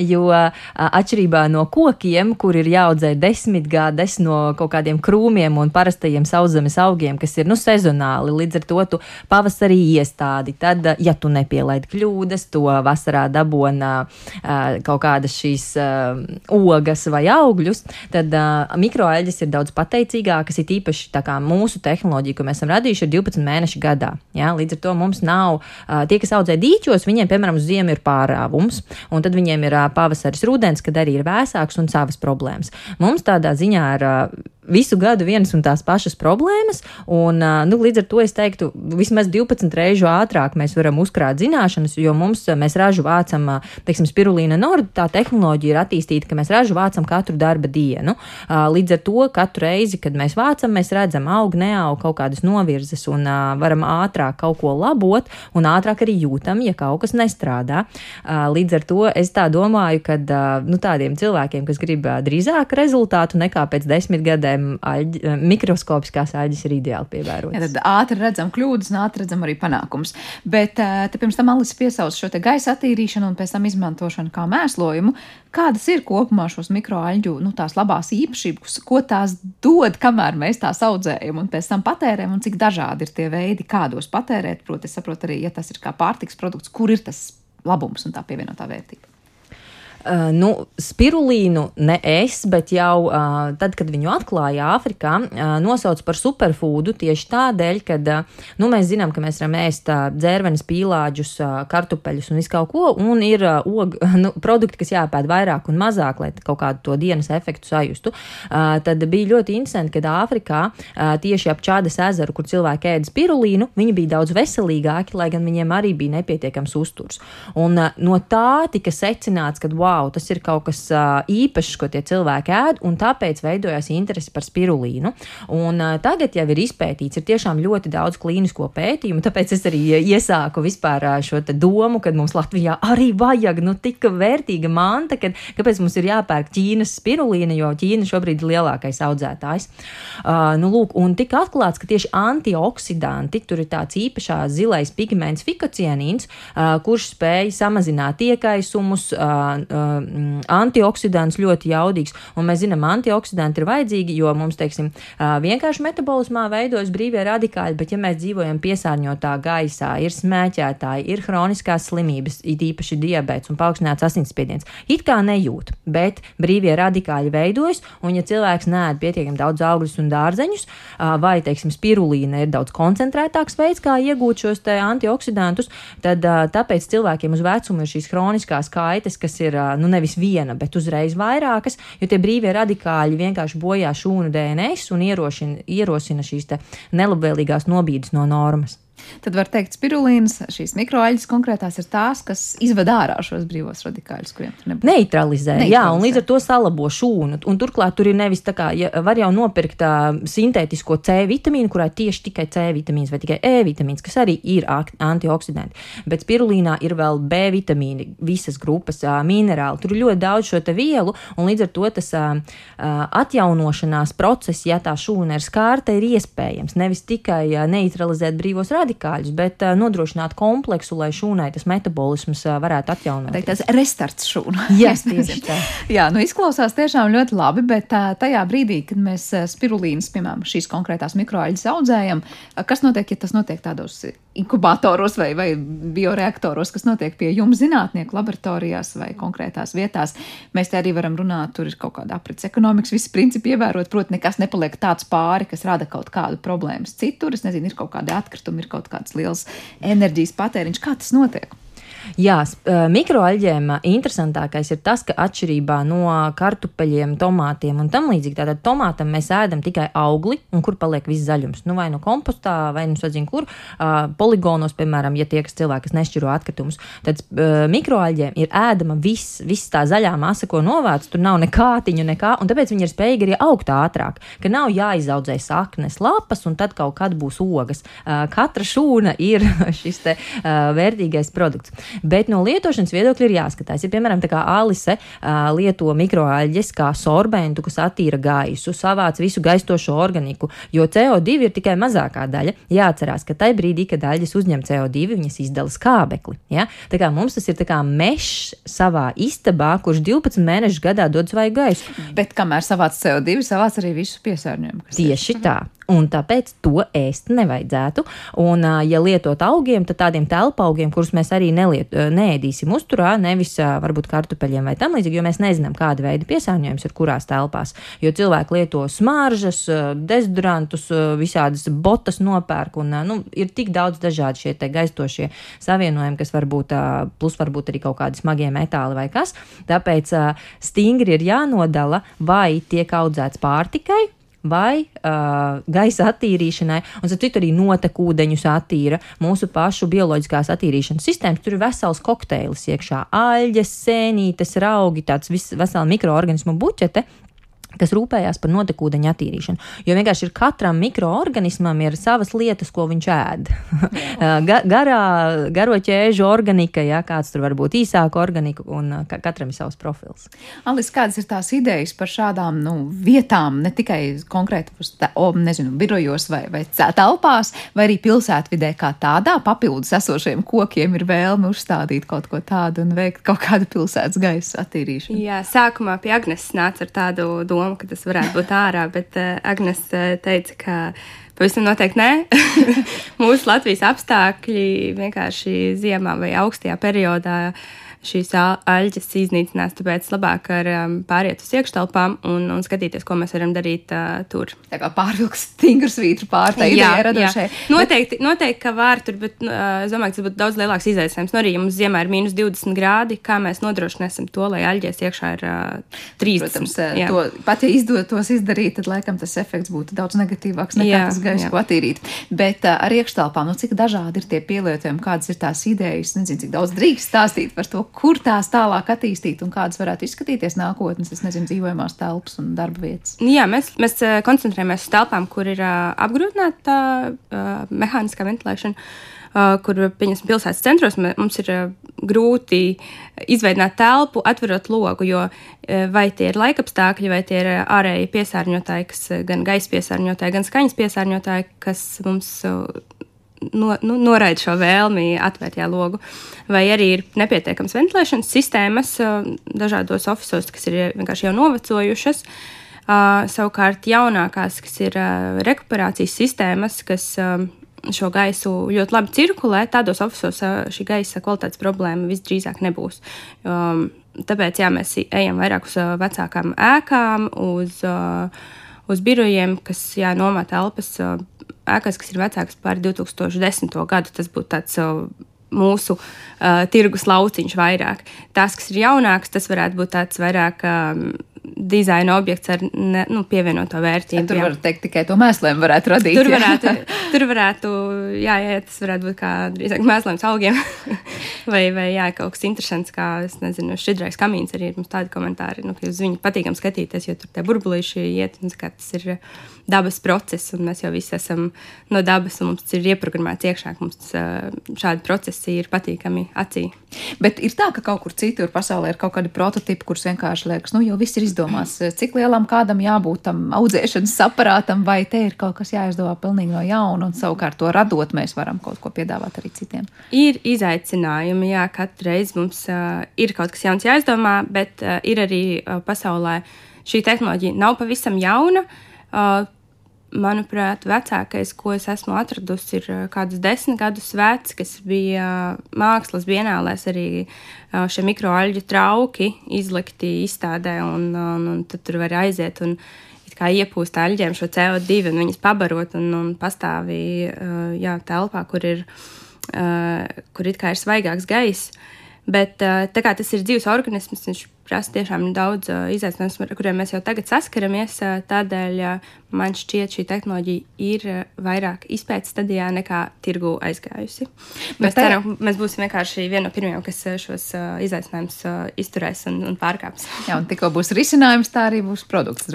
Jo uh, atšķirībā no kokiem, kur ir jāaudzē desmit gades no kaut kādiem krūmiem un parastajiem sauszemes augiem, kas ir nu, sezonāli, līdz ar to tu pavasarī iestādi. Tad, uh, ja tu nepielaidi kļūdas, to vasarā dabona uh, kaut kādas šīs uh, ogas vai augļus, tad uh, mikroaļģes ir daudz pateicīgākas, ir īpaši tā kā mūsu tehnoloģija, ko mēs esam radījuši, ir 12 mēneši gadā. Ja? Līdz ar to mums nav uh, tie, kas audzē dīķos, viņiem, piemēram, uz ziemu ir pārāvums, un tad viņiem ir uh, pavasaris, rudens, kad arī ir vēsāks un savas problēmas. Mums tādā ziņā ir uh, visu gadu vienas un tās pašas problēmas, un nu, līdz ar to es teiktu, vismaz 12 reižu ātrāk mēs varam uzkrāt zināšanas, jo mums, mēs ražu vācam, teiksim, spirulīna norda, tā tehnoloģija ir attīstīta, ka mēs ražu vācam katru darba dienu. Līdz ar to katru reizi, kad mēs vācam, mēs redzam, aug, neaug kaut kādas novirzes un varam ātrāk kaut ko labot un ātrāk arī jūtam, ja kaut kas nestrādā. Līdz ar to es tā domāju, ka nu, tādiem cilvēkiem, kas grib drīzāk rezultātu nekā pēc desmit gadiem, aļģi, eh, mikroskopiskās aļģes ir ideāli pievērojams. Jā, tad ātri redzam kļūdas un ātri redzam arī panākums. Bet eh, te pirms tam Alis piesauc šo te gaisa attīrīšanu un pēc tam izmantošanu kā mēslojumu. Kādas ir kopumā šos mikroaļģu, nu tās labās īpašības, ko tās dod, kamēr mēs tās audzējam un pēc tam patērējam, un cik dažādi ir tie veidi, kādos patērēt? Proti, es saprotu arī, ja tas ir kā pārtiks produkts, kur ir tas labums un tā pievienotā vērtība. Uh, nu, spirulīnu ne es, bet jau uh, tad, kad viņu atklāja Āfrikā, uh, nosauc par superfoodu tieši tādēļ, ka uh, nu, mēs zinām, ka mēs varam ēst uh, dzērvenes, pīlāģus, uh, kartupeļus un visu kaut ko, un ir uh, og, nu, produkti, kas jāpēd vairāk un mazāk, lai kaut kādu to dienas efektu sajustu. Uh, tad bija ļoti interesanti, ka Āfrikā uh, tieši ap Čādas ezeru, kur cilvēki ēda spirulīnu, viņi bija daudz veselīgāki, lai gan viņiem arī bija nepietiekams uzturs. Un uh, no tā tika secināts, ka wow, wow, tas ir kaut kas īpašs, ko tie cilvēki ēd, un tāpēc veidojās interese par spirulīnu. Un tagad jau ir izpētīts, ir tiešām ļoti daudz klīnisko pētījumu, tāpēc es arī iesāku vispār šo domu, ka mums Latvijā arī vajag nu, tik vērtīga manta, kad, kāpēc mums ir jāpērk Ķīnas spirulīna, jo Ķīna šobrīd ir lielākais audzētājs. Uh, nu, lūk, un tika atklāts, ka tieši antioksidanti, tur ir tāds īpašās zilais pigments fikocienīns, uh, kurš spēj samazināt iekaisumus, uh, antioksidants ļoti jaudīgs. Un mēs zinām, antioksidanti ir vajadzīgi, jo mums, teiksim, vienkārši metabolismā veidojas brīvie radikāļi, bet ja mēs dzīvojam piesārņotā gaisā, ir smēķētāji, ir hroniskās slimības, it īpaši diabetes un paaugstināts asinsspiediens, it kā nejūt, bet brīvie radikāļi veidojas, un ja cilvēks nēd pietiekami daudz augļus un dārzeņus, vai, teiksim, spirulīna ir daudz koncentrētāks veids, kā iegūt šos antioksidantus, tad tāpēc cilvēkiem uz vecumu ir šīs hroniskās kaitas, kas ir nu, nevis viena, bet uzreiz vairākas, jo tie brīvie radikāļi vienkārši bojā šūnu DNS un ierosina, ierosina šīs nelabvēlīgās nobīdes no normas. Tad var teikt, spirulīnas, šīs mikroaļas konkrētās ir tās, kas izved ārā šos brīvos radikāļus, kuriem tur nebūtu. Neutralizē, Neutralizē, jā, un līdz ar to salabo šūnu. Un turklāt tur ir nevis tā kā, ja var jau nopirkt uh, sintētisko C vitamīnu, kurā tieši tikai C vitamīns vai tikai E vitamīns, kas arī ir antioksidanti. Bet spirulīnā ir vēl B vitamīni, visas grupas uh, minerāli. Tur ir ļoti daudz šo vielu, un līdz ar to tas uh, atjaunošanās process, ja tā šūna ir skārta, ir iespējams. Nevis tikai uh, neutralizēt brīvos radikāļus radikāļus, bet uh, nodrošināt kompleksu, lai šūnai tas metabolisms uh, varētu atjaunot. Tas restarts šūna. Jā, tieši tā. Jā, nu izklausās tiešām ļoti labi, bet uh, tajā brīdī, kad mēs spirulīnas, piemēram, šīs konkrētās mikroaļas audzējam, kas notiek, ja tas notiek tādos inkubatoros vai, vai bioreaktoros, kas notiek pie jums zinātnieku laboratorijās vai konkrētās vietās. Mēs te arī varam runāt, tur ir kaut kāda aprits ekonomikas, visi principi ievērot, proti, nekas nepaliek tāds pāri, kas rada kaut kādu problēmas citur. Es nezinu, ir kaut kādi atkritumi, ir kaut kāds liels enerģijas patēriņš. Kā tas notiek? Jā, mikroaļģēm interesantākais ir tas, ka atšķirībā no kartupeļiem, tomātiem un tam līdzīgi, tātad tomātam mēs ēdam tikai augli, un kur paliek viss zaļums. Nu, vai no kompostā, vai nu sadzina, kur poligonos, piemēram, ja tie, kas cilvēki, nešķiro atkritumus, tad mikroaļģēm ir ēdama viss, viss tā zaļā masa, ko novāc, tur nav nekātiņu, nekā, un tāpēc viņi ir spējīgi arī augt ātrāk, ka nav jāizaudzē saknes lapas, un tad kaut kad būs ogas. Katra šūna ir šis te vērtīgais produkts. Bet no lietošanas viedokļa ir jāskatās. Ja, piemēram, tā kā Alise uh, lieto mikroaļģes kā sorbentu, kas attīra gaisu, savāc visu gaistošo organiku, jo CO2 ir tikai mazākā daļa. Jāatcerās, ka tajā brīdī, kad aļģes uzņem CO2, viņas izdala skābekli. Ja? Tā kā mums tas ir kā mežs savā istabā, kurš 12 mēnešus gadā dod svaigu gaisu. Bet kamēr savāc CO2, savāc arī visu piesārņojumu. Tieši ir. tā un tāpēc to ēst nevajadzētu. Un, ja lietot augiem, tad tādiem telpaugiem, kurus mēs arī neliet, neēdīsim uzturā, nevis varbūt kartupeļiem vai tam līdzīgi, jo mēs nezinām, kāda veida piesārņojums ir kurās telpās. Jo cilvēki lieto smāržas, dezodorantus, visādas botas nopērk, un nu, ir tik daudz dažādi šie gaistošie savienojumi, kas var būt, plus varbūt arī kaut kādi smagie metāli vai kas. Tāpēc stingri ir jānodala, vai tiek audzēts pārtikai, vai uh, gaisa attīrīšanai, un citu arī notekūdeņus attīra mūsu pašu bioloģiskās attīrīšanas sistēmas. Tur ir vesels kokteilis iekšā - aļģes, sēnītes, raugi, tāds vis, vesela mikroorganismu buķete, kas rūpējās par notekūdeņa attīrīšanu. Jo vienkārši ir katram mikroorganismam ir savas lietas, ko viņš ēd. Ga, garā, garo ķēžu organika, ja kāds tur var būt īsāka organika, un ka, katram ir savs profils. Alis, kādas ir tās idejas par šādām nu, vietām, ne tikai konkrēti o, nezinu, birojos vai, vai telpās, vai arī pilsētvidē kā tādā papildus esošiem kokiem ir vēlme uzstādīt kaut ko tādu un veikt kaut kādu pilsētas gaisa attīrīšanu? Jā, sākumā pie Agnes nāca ar tādu domu domu, ka tas varētu būt ārā, bet uh, Agnes uh, teica, ka pavisam noteikti nē. Mūsu Latvijas apstākļi vienkārši ziemā vai augstajā periodā šīs aļģes iznīcinās. Tāpēc labāk ar um, pāriet uz iekštelpām un, un skatīties, ko mēs varam darīt uh, tur. Tā kā pārvilks stingrs vītru pār tā ideja radošai. Noteikti, bet... noteikti, ka var tur, bet uh, es domāju, ka tas būtu daudz lielāks izaicinājums. Nu, arī, ja mums ziemā ir mīnus 20 grādi, kā mēs nodrošināsim to, lai aļģēs iekšā ir uh, 30. Protams, jā. to, pat ja izdotos izdarīt, tad laikam tas efekts būtu daudz negatīvāks nekā jā, tas gaisa, ko attīrīt. Bet uh, ar iekštelpām, nu cik dažādi ir tie pielietojumi, kādas ir tās idejas, nezinu, cik daudz drīkst stāstīt par to, kur tās tālāk attīstīt un kādas varētu izskatīties nākotnes, es nezinu, dzīvojamās telpas un darba vietas? Jā, mēs, mēs eh, koncentrējamies uz telpām, kur ir uh, apgrūtināta uh, mehāniskā ventilēšana. Uh, kur, pieņemsim, pilsētas centros mums ir uh, grūti izveidot telpu, atverot logu, jo uh, vai tie ir laikapstākļi, vai tie ir ārēji piesārņotāji, kas gan gaisa piesārņotāji, gan skaņas piesārņotāji, kas mums no, nu, noraida šo vēlmi atvērt logu. Vai arī ir nepietiekams ventilēšanas sistēmas dažādos oficiālos, kas ir vienkārši jau novecojušas. Savukārt jaunākās, kas ir rekuperācijas sistēmas, kas šo gaisu ļoti labi cirkulē, tādos oficiālos šī gaisa kvalitātes problēma visdrīzāk nebūs. Tāpēc jā, mēs ejam vairāk uz vecākām ēkām, uz, uz birojiem, kas jā, nomā telpas. Uh, ēkās, kas ir vecākas par 2010. gadu. Tas būtu tāds uh, mūsu uh, tirgus lauciņš vairāk. Tas, kas ir jaunāks, tas varētu būt tāds vairāk. Um, dizaina objekts ar ne, nu, pievienoto vērtību. Tur var teikt tikai to mēslēm varētu radīt. Tur varētu, tur varētu jā, jā, tas varētu būt kā drīzāk mēslēms augiem. vai, vai jā, kaut kas interesants, kā, es nezinu, šķidrais kamīns arī ir mums tādi komentāri, nu, ka uz viņu patīkam skatīties, jo tur tie burbulīši iet, un kā tas ir dabas process, un mēs jau visi esam no dabas, un mums ir ieprogrammēts iekšā, ka mums šādi procesi ir patīkami acī. Bet ir tā, ka kaut kur citur pasaulē ir kaut kādi prototipi, kurus vienkārši liekas, nu jau viss ir izdomāts. Cik lielam kādam jābūt tam audzēšanas aparātam, vai te ir kaut kas jāizdomā pilnīgi no jauna, un savukārt to radot, mēs varam kaut ko piedāvāt arī citiem. Ir izaicinājumi, jā, katru reizi mums uh, ir kaut kas jauns jāizdomā, bet uh, ir arī uh, pasaulē šī tehnoloģija nav pavisam jauna. Uh, manuprāt, vecākais, ko es esmu atradusi, ir uh, kādus desmit gadus vecs, kas bija uh, mākslas vienālēs arī uh, šie mikroaļģu trauki izlikti izstādē, un, un, un tur var aiziet un kā iepūst aļģiem šo CO2 un viņas pabarot un, un pastāvī jā, telpā, kur ir kur ir svaigāks gaiss. Bet tā kā tas ir dzīves organisms, viņš prasa tiešām daudz izaicinājumu, ar kuriem mēs jau tagad saskaramies. Tādēļ man šķiet, šī tehnoloģija ir uh, vairāk izpētes stadijā nekā tirgu aizgājusi. Mēs tā... ceram, ka mēs būsim vienkārši viena no pirmajām, kas šos uh, izaicinājumus uh, izturēs un, un pārkāps. Jā, un tikko būs risinājums, tā arī būs produkts.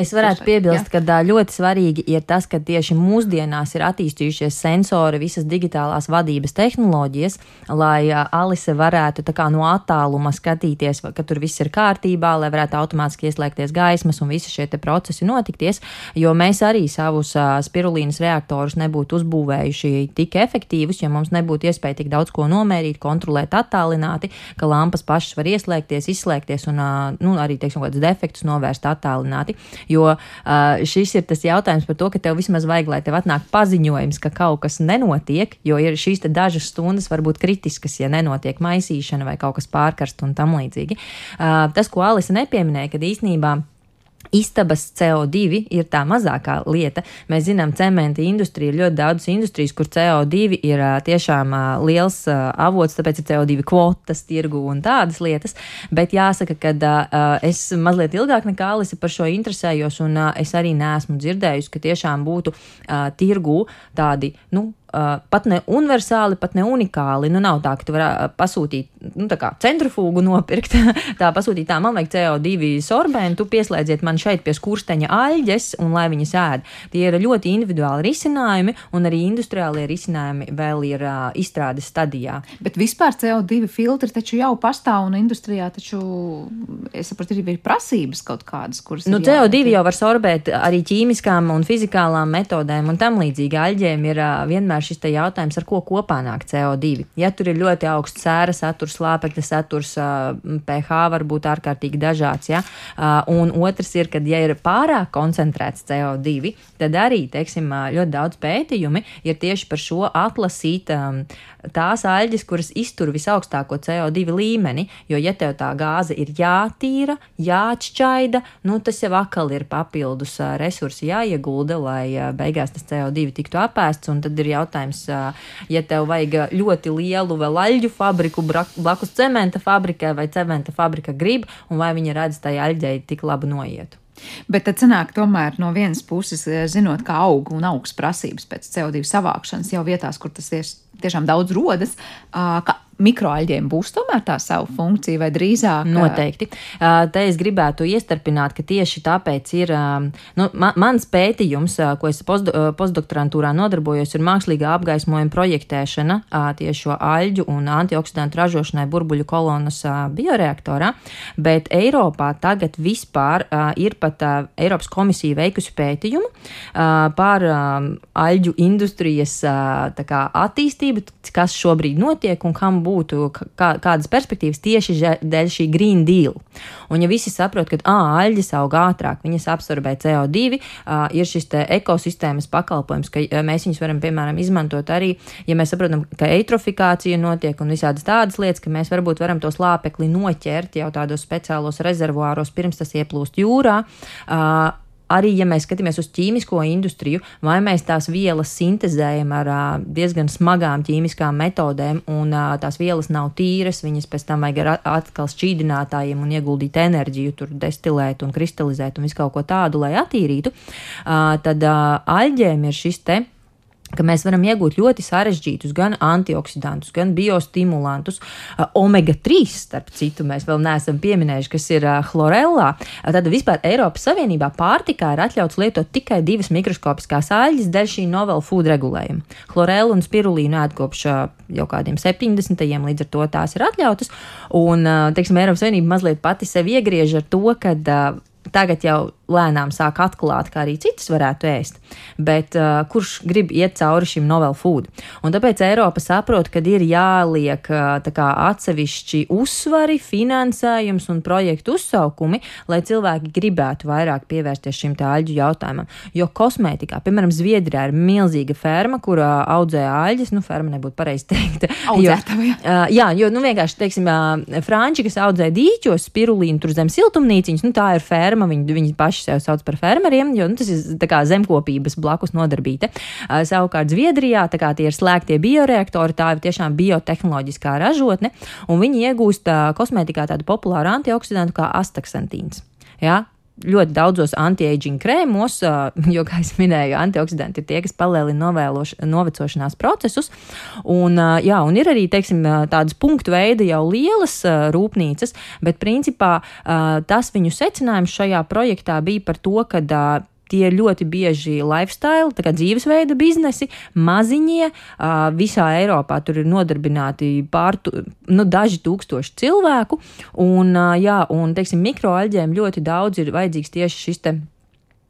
Es varētu piebilst, jā. ka ļoti svarīgi ir tas, ka tieši mūsdienās ir attīstījušies sensori, visas digitālās vadības tehnoloģijas, lai Alise varētu no attāluma skatīties, ka tur viss viss ir kārtībā, lai varētu automātiski ieslēgties gaismas un visi šie procesi notikties, jo mēs arī savus spirulīnas reaktorus nebūtu uzbūvējuši tik efektīvus, ja mums nebūtu iespēja tik daudz ko nomērīt, kontrolēt attālināti, ka lampas pašas var ieslēgties, izslēgties un nu, arī, teiksim, kādus defektus novērst attālināti. Jo šis ir tas jautājums par to, ka tev vismaz vajag, lai tev atnāk paziņojums, ka kaut kas nenotiek, jo ir šīs dažas stundas varbūt kritiskas, ja nenotiek maisīšana vai kaut kas pārkarst un tam līdzīgi. Tas, ko Alisa nepieminēja, kad īsnībā Istabas CO2 ir tā mazākā lieta. Mēs zinām, cementa industrija ir ļoti daudz industrijas, kur CO2 ir tiešām liels avots, tāpēc ir CO2 kvotas, tirgu un tādas lietas. Bet jāsaka, ka es mazliet ilgāk nekā Alise par šo interesējos, un es arī neesmu dzirdējusi, ka tiešām būtu tirgu tādi, nu, Uh, pat ne universāli, pat ne unikāli. Nu, nav tā, ka tu vari pasūtīt nu, centrifūgu nopirkt, tā pasūtīt, tā man vajag CO2 sorbēnu, tu pieslēdziet man šeit pie skursteņa aļģes un lai viņas ēd. Tie ir ļoti individuāli risinājumi, un arī industriālie risinājumi vēl ir uh, izstrādes stadijā. Bet vispār CO2 filtri taču jau pastāv, un industrijā taču, es saprotu, ir prasības kaut kādas, kuras. Nu, CO2 jau var sorbēt arī ķīmiskām un fizikālām metodēm un tam līdzīgi. Aļģēm ir uh, vienmēr vienmēr šis jautājums, ar ko kopā nāk CO2. Ja tur ir ļoti augsts sēra saturs, slāpekļa saturs, pH var būt ārkārtīgi dažāds. Ja? Un otrs ir, kad ja ir pārāk koncentrēts CO2, tad arī teiksim, ļoti daudz pētījumi ir tieši par šo atlasīt tās aļģes, kuras iztur visaugstāko CO2 līmeni. Jo, ja tev tā gāze ir jātīra, jāatšķaida, nu, tas jau atkal ir papildus resursi jāiegulda, lai beigās tas CO2 tiktu apēsts. Tad ir jautājums, ja tev vajag ļoti lielu vēl aļģu fabriku blakus cementa fabrikai, vai cementa fabrika grib, un vai viņa redz tajā aļģei tik labi noietu. Bet tad sanāk, tomēr no vienas puses, zinot, kā aug un augs prasības pēc CO2 savākšanas jau vietās, kur tas ir tiešām daudz rodas, ka mikroaļģiem būs tomēr tā sava funkcija, vai drīzāk? Noteikti. Te es gribētu iestarpināt, ka tieši tāpēc ir nu, man, mans pētījums, ko es postdoktorantūrā nodarbojos, ir mākslīgā apgaismojuma projektēšana tieši šo aļģu un antioksidantu ražošanai burbuļu kolonas bioreaktorā, bet Eiropā tagad vispār ir pat Eiropas komisija veikusi pētījumu par aļģu industrijas kā, attīstību, kas šobrīd notiek un kam būs būtu kā, kādas perspektīvas tieši dēļ šī Green Deal. Un ja visi saprot, ka āļģis aug ātrāk, viņas absorbē CO2, uh, ir šis ekosistēmas pakalpojums, ka mēs viņus varam, piemēram, izmantot arī, ja mēs saprotam, ka eitrofikācija notiek un visādas tādas lietas, ka mēs varbūt varam to slāpekli noķert jau tādos speciālos rezervuāros, pirms tas ieplūst jūrā. Uh, arī, ja mēs skatāmies uz ķīmisko industriju, vai mēs tās vielas sintēzējam ar diezgan smagām ķīmiskām metodēm, un tās vielas nav tīras, viņas pēc tam vajag atkal šķīdinātājiem un ieguldīt enerģiju, tur destilēt un kristalizēt un visu kaut ko tādu, lai attīrītu, tad aļģēm ir šis te ka mēs varam iegūt ļoti sarežģītus gan antioksidantus, gan biostimulantus. Omega-3, starp citu, mēs vēl neesam pieminējuši, kas ir chlorellā. Tad vispār Eiropas Savienībā pārtikā ir atļauts lietot tikai divas mikroskopiskās aļas dēļ šī novel food regulējuma. Chlorellu un spirulīnu ēd kopš jau kādiem 70. līdz ar to tās ir atļautas. Un, teiksim, Eiropas Savienība mazliet pati sevi iegriež ar to, ka tagad jau lēnām sāk atklāt, ka arī citas varētu ēst, bet uh, kurš grib iet cauri šim novel food. Un tāpēc Eiropa saprot, ka ir jāliek uh, kā, atsevišķi uzsvari, finansējums un projektu uzsaukumi, lai cilvēki gribētu vairāk pievērsties šim aļģu jautājumam. Jo kosmētikā, piemēram, Zviedrijā ir milzīga ferma, kur uh, audzē aļģes, nu, ferma nebūtu pareizi teikt. Audzētavie. Uh, jā, jo, nu, vienkārši, teiksim, uh, franči, kas audzē dīķos, spirulīnu tur zem siltumnīciņas, nu, tā ir ferma ferma, viņi, viņi paši sev sauc par fermeriem, jo nu, tas ir kā zemkopības blakus nodarbīte. Uh, savukārt Zviedrijā tā tie ir slēgtie bioreaktori, tā ir tiešām biotehnoloģiskā ražotne, un viņi iegūst uh, kosmētikā tādu populāru antioksidantu kā astaksantīns. Ja? Ļoti daudzos anti-aging krēmos, jo, kā jau minēju, antioksidanti ir tie, kas palielina novecošanās procesus. Un, jā, un ir arī teiksim, tādas punktu veida jau lielas rūpnīcas, bet principā tas viņu secinājums šajā projektā bija par to, ka Tie ļoti bieži lifestyle, tā kā dzīvesveida biznesi, maziņie. Visā Eiropā tur ir nodarbināti pār nu, daži tūkstoši cilvēku. Un, jā, un teiksim, mikroaļģēm ļoti daudz ir vajadzīgs tieši šis te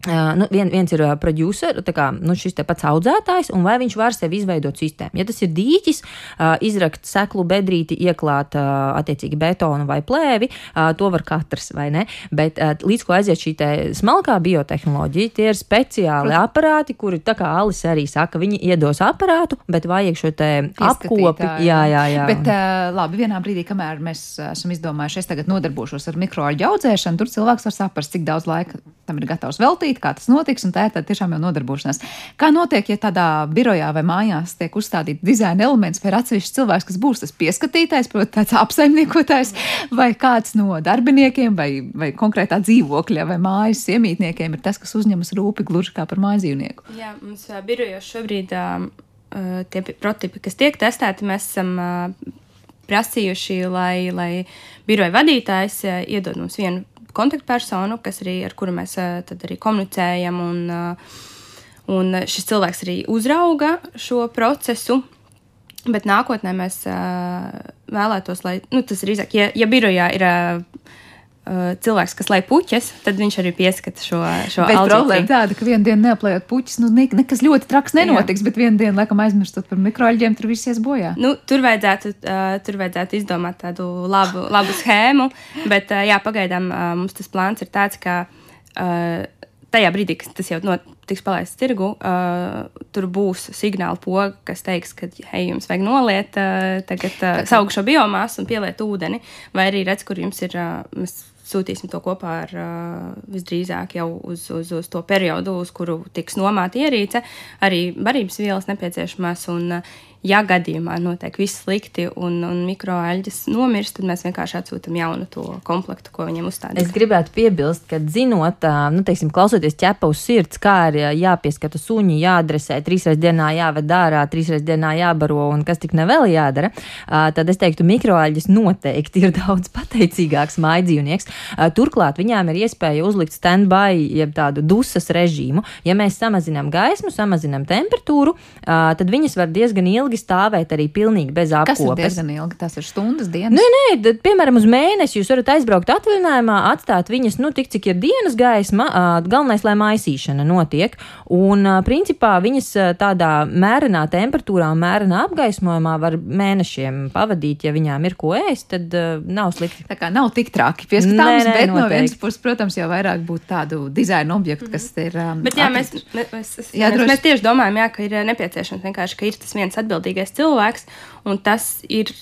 Uh, nu, vien, viens ir producer, kā, nu, šis pats audzētājs, un vai viņš var sev izveidot sistēmu. Ja tas ir dīķis, uh, izrakt seklu bedrīti, ieklāt uh, attiecīgi betonu vai plēvi, uh, to var katrs, vai ne? Bet uh, līdz ko aiziet šī smalkā biotehnoloģija, tie ir speciāli Protams. aparāti, kuri, tā kā Alis arī saka, viņi iedos aparātu, bet vajag šo te apkopi. Jā, jā, jā. Bet uh, labi, vienā brīdī, kamēr mēs esam izdomājuši, es tagad nodarbošos ar mikroaļu audzēšanu, tur cilvēks var saprast, cik daudz laika tam ir gatavs veltīt darīt, kā tas notiks, un tā ir tiešām jau nodarbošanās. Kā notiek, ja tādā birojā vai mājās tiek uzstādīti dizaina elements, vai ir atsevišķs cilvēks, kas būs tas pieskatītājs, protams, tāds apsaimniekotājs, vai kāds no darbiniekiem, vai, vai konkrētā dzīvokļa vai mājas iemītniekiem ir tas, kas uzņemas rūpi gluži kā par mājdzīvnieku. Jā, mums birojos šobrīd uh, tie prototipi, kas tiek testēti, mēs esam uh, prasījuši, lai, lai biroja vadītājs iedod mums vienu kontaktpersonu, kas arī, ar kuru mēs arī komunicējam. Un, un šis cilvēks arī uzrauga šo procesu. Bet nākotnē mēs vēlētos, lai nu, tas ir īsāk, ja, ja birojā ir cilvēks, kas lai puķes, tad viņš arī pieskata šo, šo bet problēma tāda, ka vienā dienā neaplējot puķis, nu ne, nekas ļoti traks nenotiks, Jā. bet vienā dienā, laikam, aizmirstot par mikroaļģiem, tur viss ies bojā. Nu, tur, vajadzētu, uh, tur vajadzētu izdomāt tādu labu, labu schēmu, bet uh, jā, pagaidām uh, mums tas plāns ir tāds, ka uh, tajā brīdī, kad tas jau not, tiks palaists tirgu, uh, tur būs signāla poga, kas teiks, ka, hei, jums vajag noliet uh, tagad uh, saugšo biomasu un pieliet ūdeni, vai arī redz, kur jums ir, uh, mēs sūtīsim to kopā ar visdrīzāk jau uz, uz, uz to periodu, uz kuru tiks nomāta ierīce, arī barības vielas nepieciešamās. Un, ja gadījumā notiek viss slikti un, un mikroaļģis nomirst, tad mēs vienkārši atsūtām jaunu to komplektu, ko viņiem uzstādīt. Es gribētu piebilst, ka zinot, nu, teiksim, klausoties ķepa uz sirds, kā ir jāpieskata suņi, jādresē, trīsreiz dienā jāved ārā, trīsreiz dienā jābaro un kas tik nevēl jādara, tad es teiktu, mikroaļģis noteikti ir daudz pateicīgāks mājdzīvnieks. Turklāt viņām ir iespēja uzlikt stand-by, jeb tādu dusas režīmu. Ja mēs samazinām gaismu, samazinām temperatūru, tad viņas var diezgan ilgi ilgi stāvēt arī pilnīgi bez apkopes. Tas ir diezgan ilgi, tas ir stundas, dienas. Nē, nē, tad, piemēram, uz mēnesi jūs varat aizbraukt atvaļinājumā, atstāt viņas, nu, tik cik ir dienas gaisma, galvenais, lai maisīšana notiek. Un, principā, viņas tādā mērenā temperatūrā un mērenā apgaismojumā var mēnešiem pavadīt, ja viņām ir ko ēst, tad nav slikti. Tā kā nav tik traki pieskatāms, nē, nē, bet noteikti. no vienas puses, protams, jau vairāk būtu tādu dizaina objektu, mm -hmm. kas ir. Um, bet jā, mēs, mēs, mēs, jā, mēs, mēs tieši domājam, jā, ka ir nepieciešams vienkārši, ka ir tas viens atbildīgs atbildīgais cilvēks, un tas ir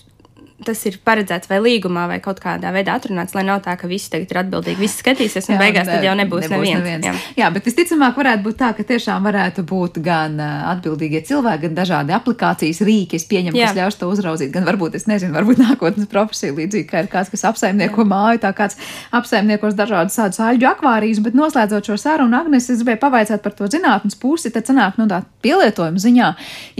tas ir paredzēts vai līgumā, vai kaut kādā veidā atrunāts, lai nav tā, ka visi tagad ir atbildīgi, visi skatīsies, un jā, beigās tad jau nebūs, nebūs neviens. neviens. Jā. jā, bet visticamāk varētu būt tā, ka tiešām varētu būt gan atbildīgie cilvēki, gan dažādi aplikācijas rīki, es pieņemu, jā. kas ļaus to uzraudzīt, gan varbūt, es nezinu, varbūt nākotnes profesija līdzīgi, kā ir kāds, kas apsaimnieko jā. māju, tā kāds apsaimniekos dažādus tādus aļģu akvārijas, bet noslēdzot šo sarunu, Agnes, es gribēju pavaicāt par to zinātnes pusi, tad sanāk, nu tā pielietojuma ziņā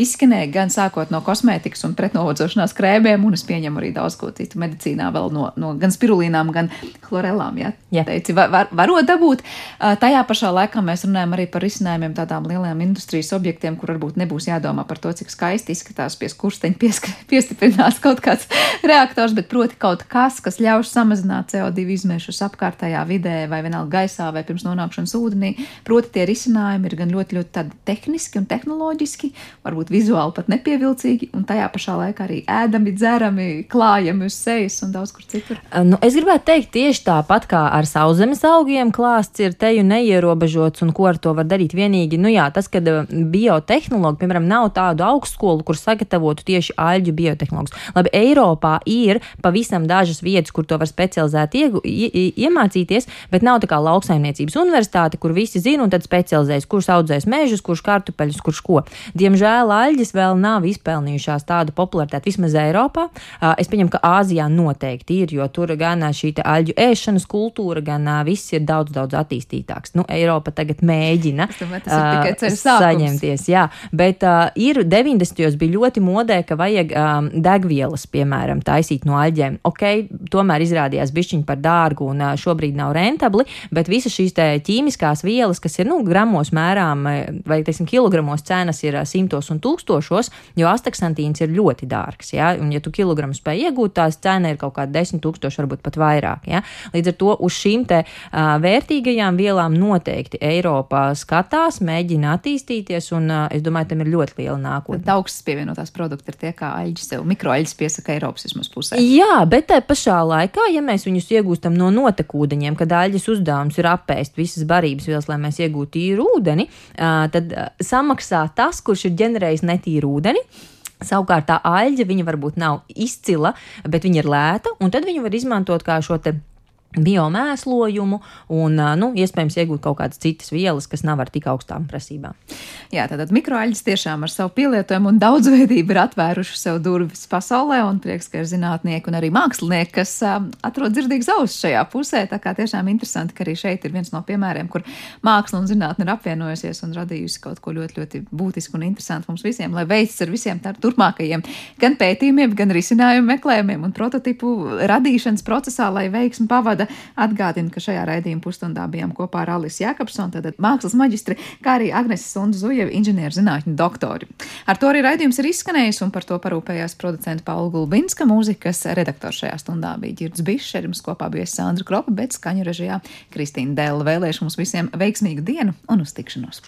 izskanēja gan sākot no kosmētikas un pretnovodzošanās krēmiem, un es pieņemu arī daudz ko citu medicīnā vēl no, no gan spirulīnām, gan chlorelām. Ja? Jā, teici, var, var, varot dabūt. Tajā pašā laikā mēs runājam arī par risinājumiem tādām lielām industrijas objektiem, kur varbūt nebūs jādomā par to, cik skaisti izskatās pie skursteņa piestiprinās kaut kāds reaktors, bet proti kaut kas, kas ļaus samazināt CO2 izmešus apkārtējā vidē vai vienalga gaisā vai pirms nonākšanas ūdenī. Proti tie risinājumi ir gan ļoti, ļoti tehniski un tehnoloģiski, varbūt vizuāli pat nepievilcīgi, un tajā pašā laikā arī ēdami, dzerami, klājami uz sejas un daudz kur citur. Nu, es gribētu teikt, tieši tāpat kā ar sauszemes augiem, klāsts ir teju neierobežots un ko ar to var darīt. Vienīgi, nu jā, tas, ka biotehnologi, piemēram, nav tādu augstskolu, kur sagatavotu tieši aļģu biotehnologus. Labi, Eiropā ir pavisam dažas vietas, kur to var specializēt iegu, ie, iemācīties, bet nav tā kā lauksaimniecības universitāte, kur visi zina un tad specializējas, kurš audzēs mežus, kurš kartupeļus, kurš ko. Diemžēl aļģis vēl nav izpelnījušās tādu popularitāti vismaz Eiropā. Es pieņemu, ka Āzijā noteikti ir, jo tur gan šī aļģu ēšanas kultūra, gan viss ir daudz, daudz attīstītāks. Nu, Eiropa tagad mēģina domāju, uh, saņemties, jā, bet uh, ir 90. bija ļoti modē, ka vajag um, degvielas, piemēram, taisīt no aļģiem. Ok, tomēr izrādījās bišķiņi par dārgu un uh, šobrīd nav rentabli, bet visas šīs ķīmiskās vielas, kas ir, nu, gramos mērām vai, teiksim, kilogramos cenas ir simtos un tūkstošos, jo astaksantīns ir ļoti dārgs. Ja? Un, ja tu kilogramu spēj iegūt, tās cena ir kaut kāda 10 tūkstoši, varbūt pat vairāk. Ja? Līdz ar to uz šīm te uh, vērtīgajām vielām noteikti Eiropā skatās, mēģina attīstīties, un uh, es domāju, tam ir ļoti liela nākotne. Augstas pievienotās produkti ir tie, kā aļģis sev, mikroaļģis piesaka Eiropas vismaz pusē. Jā, bet te pašā laikā, ja mēs viņus iegūstam no notekūdeņiem, kad aļģis uzdevums ir apēst visas barības vielas, lai mēs iegūtu tīru ūdeni, uh, tad uh, samaksā tas, kurš ir ģenerējis netīru ūdeni. Savukārt tā aļģe, viņa varbūt nav izcila, bet viņa ir lēta, un tad viņu var izmantot kā šo te biomēslojumu un, nu, iespējams, iegūt kaut kādas citas vielas, kas nav ar tik augstām prasībām. Jā, tātad mikroaļģis tiešām ar savu pielietojumu un daudzveidību ir atvēruši sev durvis pasaulē, un prieks, ka ir zinātnieki un arī mākslinieki, kas uh, atrod dzirdīgas ausis šajā pusē. Tā kā tiešām interesanti, ka arī šeit ir viens no piemēriem, kur māksla un zinātne ir apvienojusies un radījusi kaut ko ļoti, ļoti būtisku un interesantu mums visiem, lai veicas ar visiem turpmākajiem gan pētījumiem, gan risinājumu meklējumiem un prototipu radīšanas procesā, lai veiksmi pavada. Atgādinu, ka šajā raidījuma pusstundā bijām kopā ar Alisu Jakobsonu, tātad mākslas maģistri, kā arī Agneses Sundu Zuju Krievija inženierzinātņu doktori. Ar to arī raidījums ir izskanējis, un par to parūpējās producenta Paula Gulbinska, mūzikas redaktors šajā stundā bija Girds Bišerims, kopā bija Sandra Kropa, bet skaņu režijā Kristīna Dēla. Vēlēšu mums visiem veiksmīgu dienu un uz tikšanos!